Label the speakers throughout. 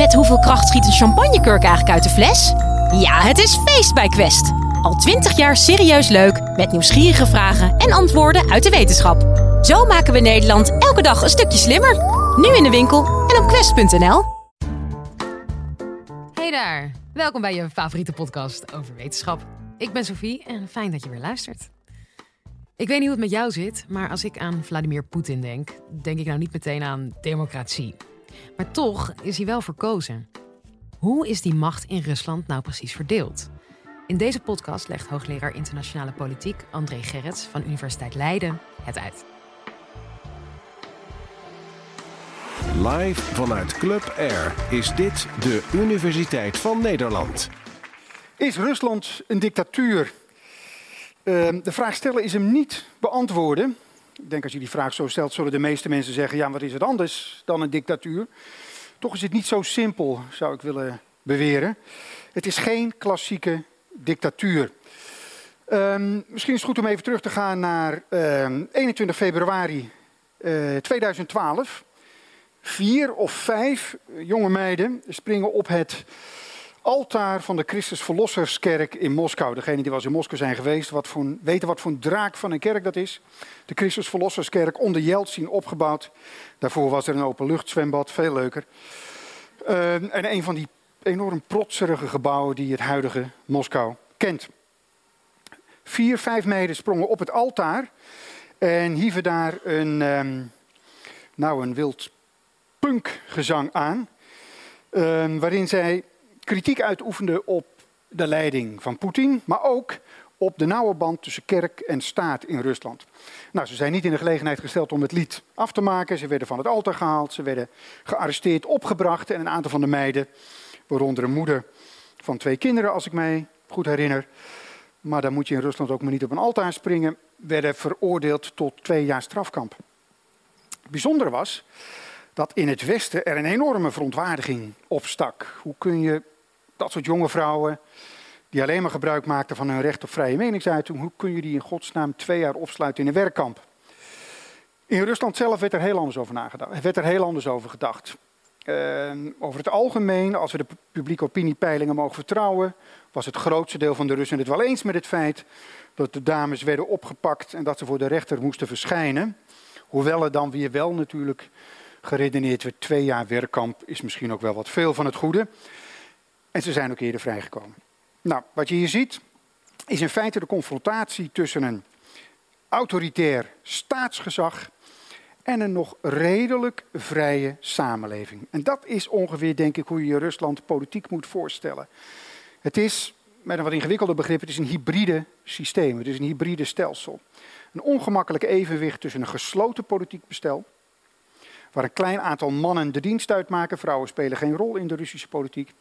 Speaker 1: Met hoeveel kracht schiet een champagnekurk eigenlijk uit de fles? Ja, het is feest bij Quest. Al twintig jaar serieus leuk, met nieuwsgierige vragen en antwoorden uit de wetenschap. Zo maken we Nederland elke dag een stukje slimmer. Nu in de winkel en op quest.nl.
Speaker 2: Hey daar, welkom bij je favoriete podcast over wetenschap. Ik ben Sophie en fijn dat je weer luistert. Ik weet niet hoe het met jou zit, maar als ik aan Vladimir Poetin denk, denk ik nou niet meteen aan democratie. Maar toch is hij wel verkozen. Hoe is die macht in Rusland nou precies verdeeld? In deze podcast legt hoogleraar internationale politiek André Gerrits van Universiteit Leiden het uit.
Speaker 3: Live vanuit Club Air is dit de Universiteit van Nederland.
Speaker 4: Is Rusland een dictatuur? Uh, de vraag stellen is hem niet beantwoorden. Ik denk als je die vraag zo stelt, zullen de meeste mensen zeggen: ja, wat is het anders dan een dictatuur? Toch is het niet zo simpel, zou ik willen beweren. Het is geen klassieke dictatuur. Um, misschien is het goed om even terug te gaan naar uh, 21 februari uh, 2012. Vier of vijf jonge meiden springen op het altaar van de Christus Verlosserskerk in Moskou. Degene die eens in Moskou zijn geweest, wat voor, weten wat voor een draak van een kerk dat is. De Christus Verlosserskerk onder Jeltsin opgebouwd. Daarvoor was er een openluchtzwembad, veel leuker. Uh, en een van die enorm protserige gebouwen die het huidige Moskou kent. Vier, vijf meiden sprongen op het altaar en hieven daar een, um, nou, een wild punkgezang aan. Um, waarin zij kritiek uitoefende op de leiding van Poetin, maar ook op de nauwe band tussen kerk en staat in Rusland. Nou, ze zijn niet in de gelegenheid gesteld om het lied af te maken. Ze werden van het altaar gehaald, ze werden gearresteerd, opgebracht en een aantal van de meiden, waaronder een moeder van twee kinderen, als ik mij goed herinner, maar dan moet je in Rusland ook maar niet op een altaar springen, werden veroordeeld tot twee jaar strafkamp. Het bijzondere was dat in het Westen er een enorme verontwaardiging opstak. Hoe kun je dat soort jonge vrouwen, die alleen maar gebruik maakten van hun recht op vrije meningsuiting, hoe kun je die in godsnaam twee jaar opsluiten in een werkkamp? In Rusland zelf werd er heel anders over nagedacht. werd er heel anders over gedacht. Uh, over het algemeen, als we de publieke opiniepeilingen mogen vertrouwen, was het grootste deel van de Russen het wel eens met het feit dat de dames werden opgepakt en dat ze voor de rechter moesten verschijnen. Hoewel er dan weer wel natuurlijk geredeneerd werd, twee jaar werkkamp is misschien ook wel wat veel van het goede. En ze zijn ook eerder vrijgekomen. Nou, wat je hier ziet is in feite de confrontatie tussen een autoritair staatsgezag en een nog redelijk vrije samenleving. En dat is ongeveer, denk ik, hoe je Rusland politiek moet voorstellen. Het is, met een wat ingewikkelde begrip, het is een hybride systeem. Het is een hybride stelsel. Een ongemakkelijk evenwicht tussen een gesloten politiek bestel, waar een klein aantal mannen de dienst uitmaken. Vrouwen spelen geen rol in de Russische politiek.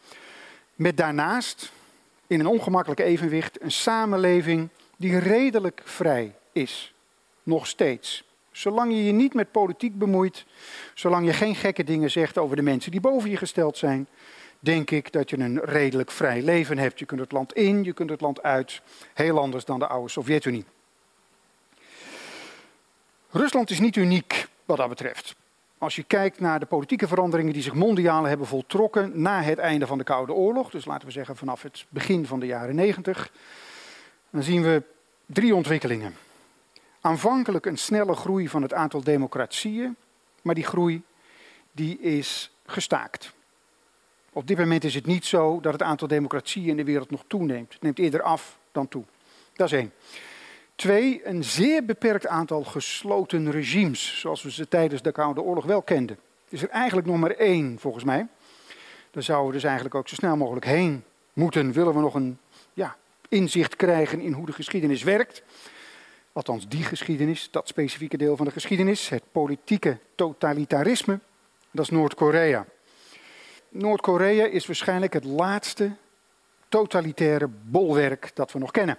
Speaker 4: Met daarnaast, in een ongemakkelijk evenwicht, een samenleving die redelijk vrij is. Nog steeds. Zolang je je niet met politiek bemoeit, zolang je geen gekke dingen zegt over de mensen die boven je gesteld zijn, denk ik dat je een redelijk vrij leven hebt. Je kunt het land in, je kunt het land uit. Heel anders dan de oude Sovjet-Unie. Rusland is niet uniek wat dat betreft. Als je kijkt naar de politieke veranderingen die zich mondiaal hebben voltrokken na het einde van de Koude Oorlog, dus laten we zeggen vanaf het begin van de jaren 90, dan zien we drie ontwikkelingen. Aanvankelijk een snelle groei van het aantal democratieën, maar die groei die is gestaakt. Op dit moment is het niet zo dat het aantal democratieën in de wereld nog toeneemt. Het neemt eerder af dan toe. Dat is één. Twee, een zeer beperkt aantal gesloten regimes, zoals we ze tijdens de Koude Oorlog wel kenden. is er eigenlijk nog maar één, volgens mij. Daar zouden we dus eigenlijk ook zo snel mogelijk heen moeten, willen we nog een ja, inzicht krijgen in hoe de geschiedenis werkt. Althans, die geschiedenis, dat specifieke deel van de geschiedenis, het politieke totalitarisme, dat is Noord-Korea. Noord-Korea is waarschijnlijk het laatste totalitaire bolwerk dat we nog kennen.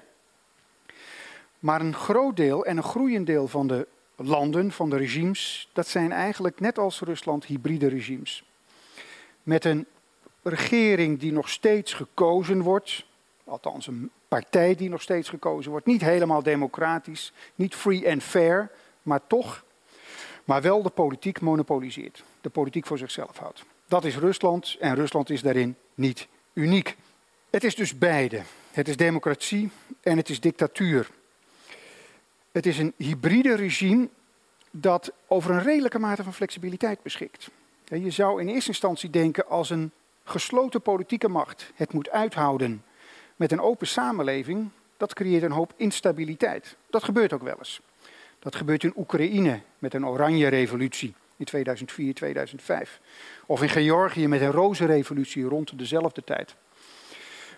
Speaker 4: Maar een groot deel en een groeiend deel van de landen, van de regimes, dat zijn eigenlijk net als Rusland hybride regimes. Met een regering die nog steeds gekozen wordt, althans een partij die nog steeds gekozen wordt, niet helemaal democratisch, niet free and fair, maar toch, maar wel de politiek monopoliseert, de politiek voor zichzelf houdt. Dat is Rusland en Rusland is daarin niet uniek. Het is dus beide. Het is democratie en het is dictatuur. Het is een hybride regime dat over een redelijke mate van flexibiliteit beschikt. Je zou in eerste instantie denken als een gesloten politieke macht het moet uithouden met een open samenleving, dat creëert een hoop instabiliteit. Dat gebeurt ook wel eens. Dat gebeurt in Oekraïne met een oranje revolutie in 2004, 2005. Of in Georgië met een roze revolutie rond dezelfde tijd.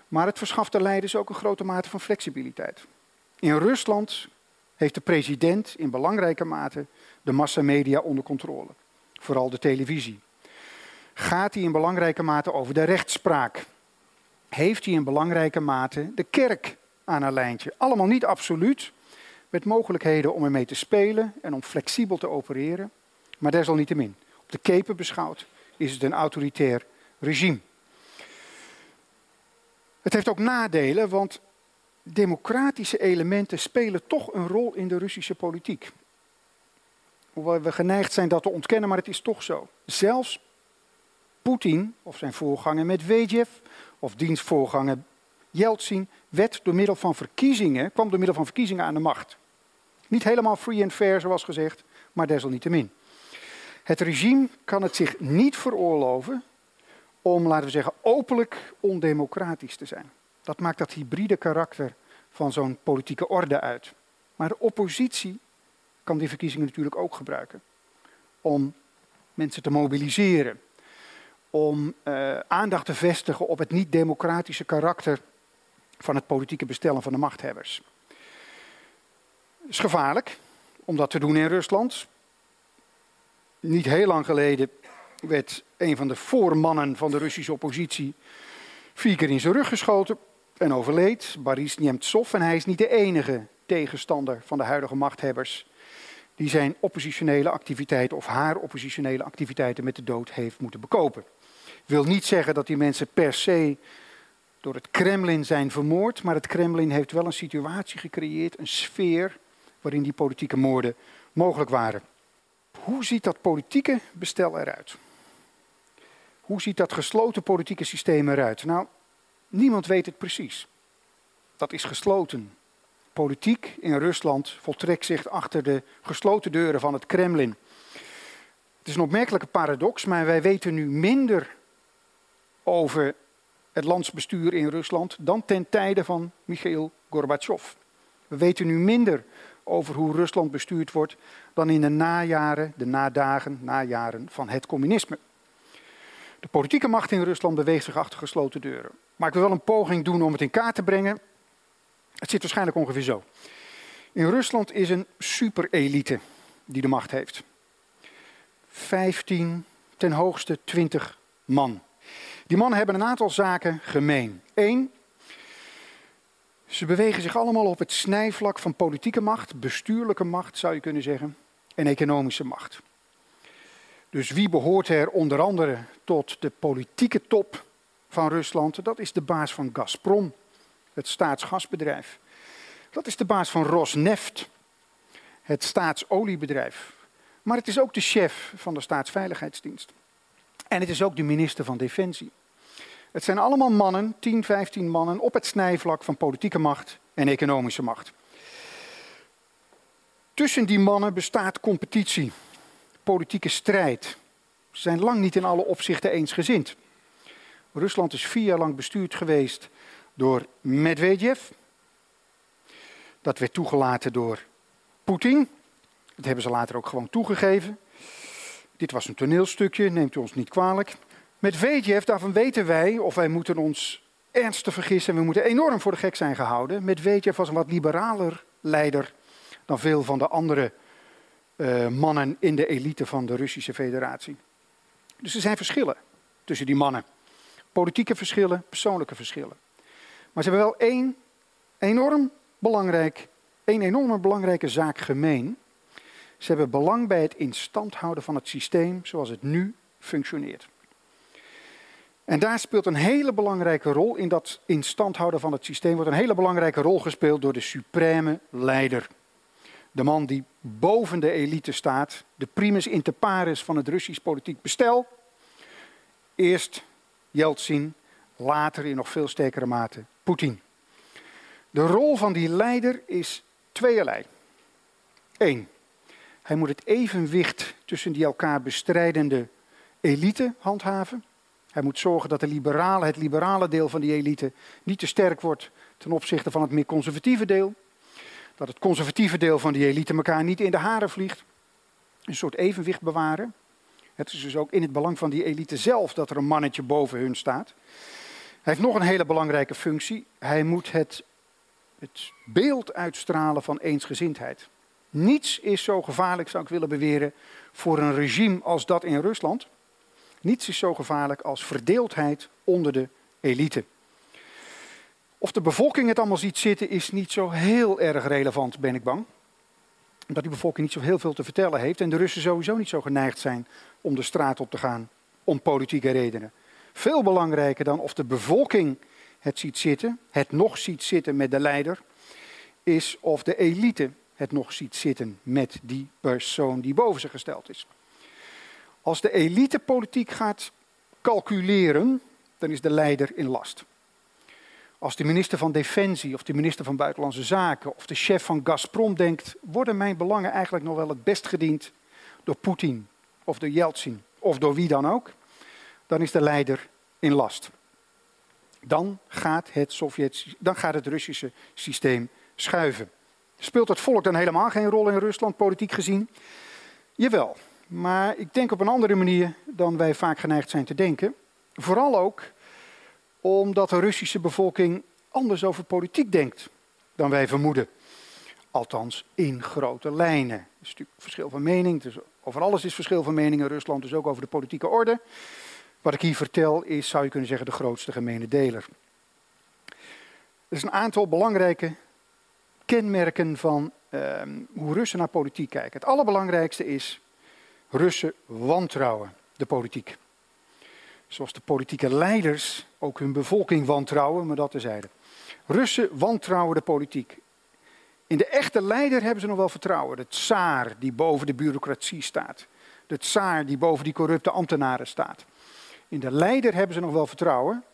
Speaker 4: Maar het verschaft de leiders ook een grote mate van flexibiliteit. In Rusland heeft de president in belangrijke mate de massamedia onder controle. Vooral de televisie. Gaat hij in belangrijke mate over de rechtspraak? Heeft hij in belangrijke mate de kerk aan een lijntje? Allemaal niet absoluut, met mogelijkheden om ermee te spelen en om flexibel te opereren. Maar desalniettemin, op de kepen beschouwd, is het een autoritair regime. Het heeft ook nadelen, want democratische elementen spelen toch een rol in de Russische politiek. Hoewel we geneigd zijn dat te ontkennen, maar het is toch zo. Zelfs Poetin of zijn voorganger Medvedev of dienstvoorganger Yeltsin werd door middel van verkiezingen, kwam door middel van verkiezingen aan de macht. Niet helemaal free and fair zoals gezegd, maar desalniettemin. Het regime kan het zich niet veroorloven om, laten we zeggen, openlijk ondemocratisch te zijn. Dat maakt dat hybride karakter van zo'n politieke orde uit. Maar de oppositie kan die verkiezingen natuurlijk ook gebruiken om mensen te mobiliseren, om uh, aandacht te vestigen op het niet-democratische karakter van het politieke bestellen van de machthebbers. Het is gevaarlijk om dat te doen in Rusland. Niet heel lang geleden werd een van de voormannen van de Russische oppositie vier keer in zijn rug geschoten en overleed, Boris Nemtsov. En hij is niet de enige tegenstander van de huidige machthebbers die zijn oppositionele activiteiten of haar oppositionele activiteiten met de dood heeft moeten bekopen. Wil niet zeggen dat die mensen per se door het Kremlin zijn vermoord, maar het Kremlin heeft wel een situatie gecreëerd, een sfeer waarin die politieke moorden mogelijk waren. Hoe ziet dat politieke bestel eruit? Hoe ziet dat gesloten politieke systeem eruit? Nou, niemand weet het precies. Dat is gesloten. Politiek in Rusland voltrekt zich achter de gesloten deuren van het Kremlin. Het is een opmerkelijke paradox, maar wij weten nu minder over het landsbestuur in Rusland dan ten tijde van Michail Gorbachev. We weten nu minder over hoe Rusland bestuurd wordt dan in de najaren, de nadagen, najaren van het communisme. De politieke macht in Rusland beweegt zich achter gesloten deuren. Maar ik wil wel een poging doen om het in kaart te brengen. Het zit waarschijnlijk ongeveer zo. In Rusland is een superelite die de macht heeft. 15, ten hoogste 20 man. Die mannen hebben een aantal zaken gemeen. Eén, ze bewegen zich allemaal op het snijvlak van politieke macht, bestuurlijke macht zou je kunnen zeggen, en economische macht. Dus wie behoort er onder andere tot de politieke top van Rusland? Dat is de baas van Gazprom, het staatsgasbedrijf. Dat is de baas van Rosneft, het staatsoliebedrijf. Maar het is ook de chef van de staatsveiligheidsdienst. En het is ook de minister van Defensie. Het zijn allemaal mannen, 10, 15 mannen, op het snijvlak van politieke macht en economische macht. Tussen die mannen bestaat competitie, politieke strijd. Ze zijn lang niet in alle opzichten eensgezind. Rusland is vier jaar lang bestuurd geweest door Medvedev. Dat werd toegelaten door Poetin. Dat hebben ze later ook gewoon toegegeven. Dit was een toneelstukje, neemt u ons niet kwalijk. Medvedev, daarvan weten wij, of wij moeten ons ernstig vergissen, we moeten enorm voor de gek zijn gehouden. Medvedev was een wat liberaler leider dan veel van de andere uh, mannen in de elite van de Russische federatie. Dus er zijn verschillen tussen die mannen. Politieke verschillen, persoonlijke verschillen. Maar ze hebben wel één enorm belangrijk, één enorme belangrijke zaak gemeen. Ze hebben belang bij het instand houden van het systeem zoals het nu functioneert. En daar speelt een hele belangrijke rol in dat instand houden van het systeem. Wordt een hele belangrijke rol gespeeld door de supreme leider. De man die boven de elite staat, de primus inter pares van het Russisch politiek bestel. Eerst Yeltsin, later in nog veel sterkere mate Poetin. De rol van die leider is tweeërlei. Eén, hij moet het evenwicht tussen die elkaar bestrijdende elite handhaven. Hij moet zorgen dat de liberale, het liberale deel van die elite niet te sterk wordt ten opzichte van het meer conservatieve deel. Dat het conservatieve deel van die elite elkaar niet in de haren vliegt. Een soort evenwicht bewaren. Het is dus ook in het belang van die elite zelf dat er een mannetje boven hun staat. Hij heeft nog een hele belangrijke functie. Hij moet het, het beeld uitstralen van eensgezindheid. Niets is zo gevaarlijk, zou ik willen beweren, voor een regime als dat in Rusland. Niets is zo gevaarlijk als verdeeldheid onder de elite. Of de bevolking het allemaal ziet zitten is niet zo heel erg relevant, ben ik bang. Omdat die bevolking niet zo heel veel te vertellen heeft en de Russen sowieso niet zo geneigd zijn om de straat op te gaan om politieke redenen. Veel belangrijker dan of de bevolking het ziet zitten, het nog ziet zitten met de leider, is of de elite het nog ziet zitten met die persoon die boven ze gesteld is. Als de elite politiek gaat calculeren, dan is de leider in last. Als de minister van Defensie of de minister van Buitenlandse Zaken of de chef van Gazprom denkt, worden mijn belangen eigenlijk nog wel het best gediend door Poetin of door Yeltsin of door wie dan ook, dan is de leider in last. Dan gaat het, Sovjet, dan gaat het Russische systeem schuiven. Speelt het volk dan helemaal geen rol in Rusland, politiek gezien? Jawel, maar ik denk op een andere manier dan wij vaak geneigd zijn te denken. Vooral ook omdat de Russische bevolking anders over politiek denkt dan wij vermoeden. Althans, in grote lijnen. Er is natuurlijk verschil van mening. Dus over alles is verschil van mening in Rusland, dus ook over de politieke orde. Wat ik hier vertel is, zou je kunnen zeggen, de grootste gemene deler. Er is een aantal belangrijke kenmerken van uh, hoe Russen naar politiek kijken. Het allerbelangrijkste is, Russen wantrouwen de politiek. Zoals de politieke leiders ook hun bevolking wantrouwen, maar dat terzijde. Russen wantrouwen de politiek. In de echte leider hebben ze nog wel vertrouwen. De tsaar die boven de bureaucratie staat. De tsaar die boven die corrupte ambtenaren staat. In de leider hebben ze nog wel vertrouwen.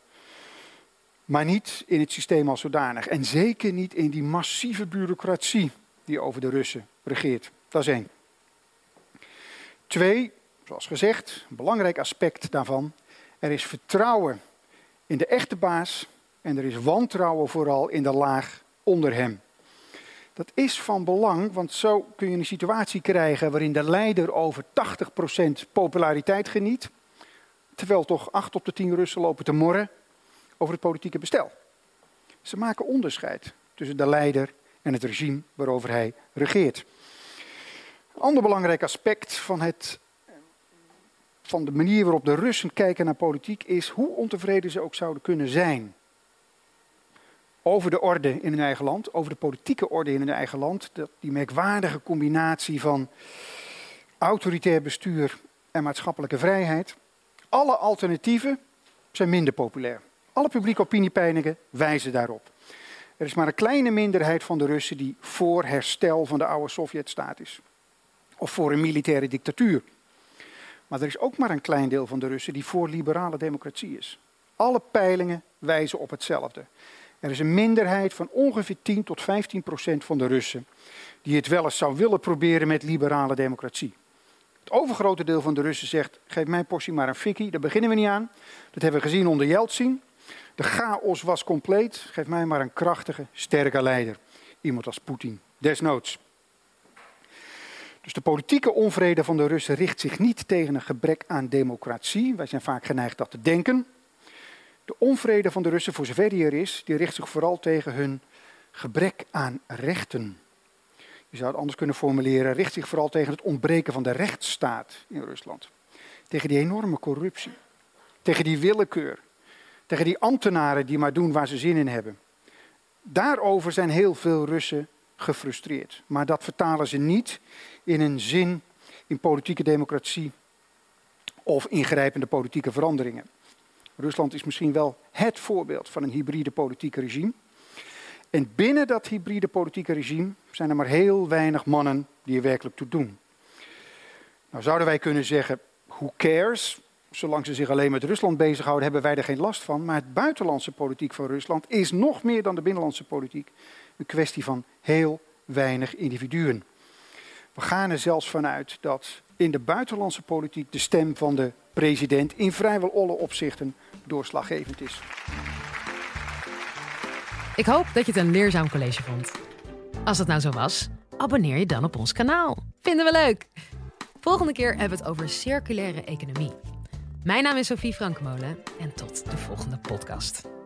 Speaker 4: Maar niet in het systeem als zodanig. En zeker niet in die massieve bureaucratie die over de Russen regeert. Dat is één. Twee, zoals gezegd, een belangrijk aspect daarvan. Er is vertrouwen in de echte baas en er is wantrouwen vooral in de laag onder hem. Dat is van belang, want zo kun je een situatie krijgen waarin de leider over 80% populariteit geniet, terwijl toch 8 op de 10 Russen lopen te morren over het politieke bestel. Ze maken onderscheid tussen de leider en het regime waarover hij regeert. Een ander belangrijk aspect van, het, van de manier waarop de Russen kijken naar politiek is hoe ontevreden ze ook zouden kunnen zijn over de orde in hun eigen land, over de politieke orde in hun eigen land. Die merkwaardige combinatie van autoritair bestuur en maatschappelijke vrijheid. Alle alternatieven zijn minder populair. Alle publieke opiniepeilingen wijzen daarop. Er is maar een kleine minderheid van de Russen die voor herstel van de oude Sovjetstaat is. Of voor een militaire dictatuur. Maar er is ook maar een klein deel van de Russen die voor liberale democratie is. Alle peilingen wijzen op hetzelfde. Er is een minderheid van ongeveer 10 tot 15 procent van de Russen die het wel eens zou willen proberen met liberale democratie. Het overgrote deel van de Russen zegt: geef mijn portie maar een fikkie, daar beginnen we niet aan. Dat hebben we gezien onder Yeltsin. De chaos was compleet. Geef mij maar een krachtige, sterke leider. Iemand als Poetin, desnoods. Dus de politieke onvrede van de Russen richt zich niet tegen een gebrek aan democratie. Wij zijn vaak geneigd dat te denken. De onvrede van de Russen, voor zover die er is, die richt zich vooral tegen hun gebrek aan rechten. Je zou het anders kunnen formuleren, richt zich vooral tegen het ontbreken van de rechtsstaat in Rusland. Tegen die enorme corruptie. Tegen die willekeur. Tegen die ambtenaren die maar doen waar ze zin in hebben. Daarover zijn heel veel Russen gefrustreerd. Maar dat vertalen ze niet in een zin in politieke democratie of ingrijpende politieke veranderingen. Rusland is misschien wel het voorbeeld van een hybride politieke regime. En binnen dat hybride politieke regime zijn er maar heel weinig mannen die er werkelijk toe doen. Nou zouden wij kunnen zeggen, who cares? zolang ze zich alleen met Rusland bezighouden, hebben wij er geen last van. Maar het buitenlandse politiek van Rusland is nog meer dan de binnenlandse politiek een kwestie van heel weinig individuen. We gaan er zelfs vanuit dat in de buitenlandse politiek de stem van de president in vrijwel alle opzichten doorslaggevend is.
Speaker 2: Ik hoop dat je het een leerzaam college vond. Als dat nou zo was, abonneer je dan op ons kanaal. Vinden we leuk! Volgende keer hebben we het over circulaire economie. Mijn naam is Sophie Frankmolen en tot de volgende podcast.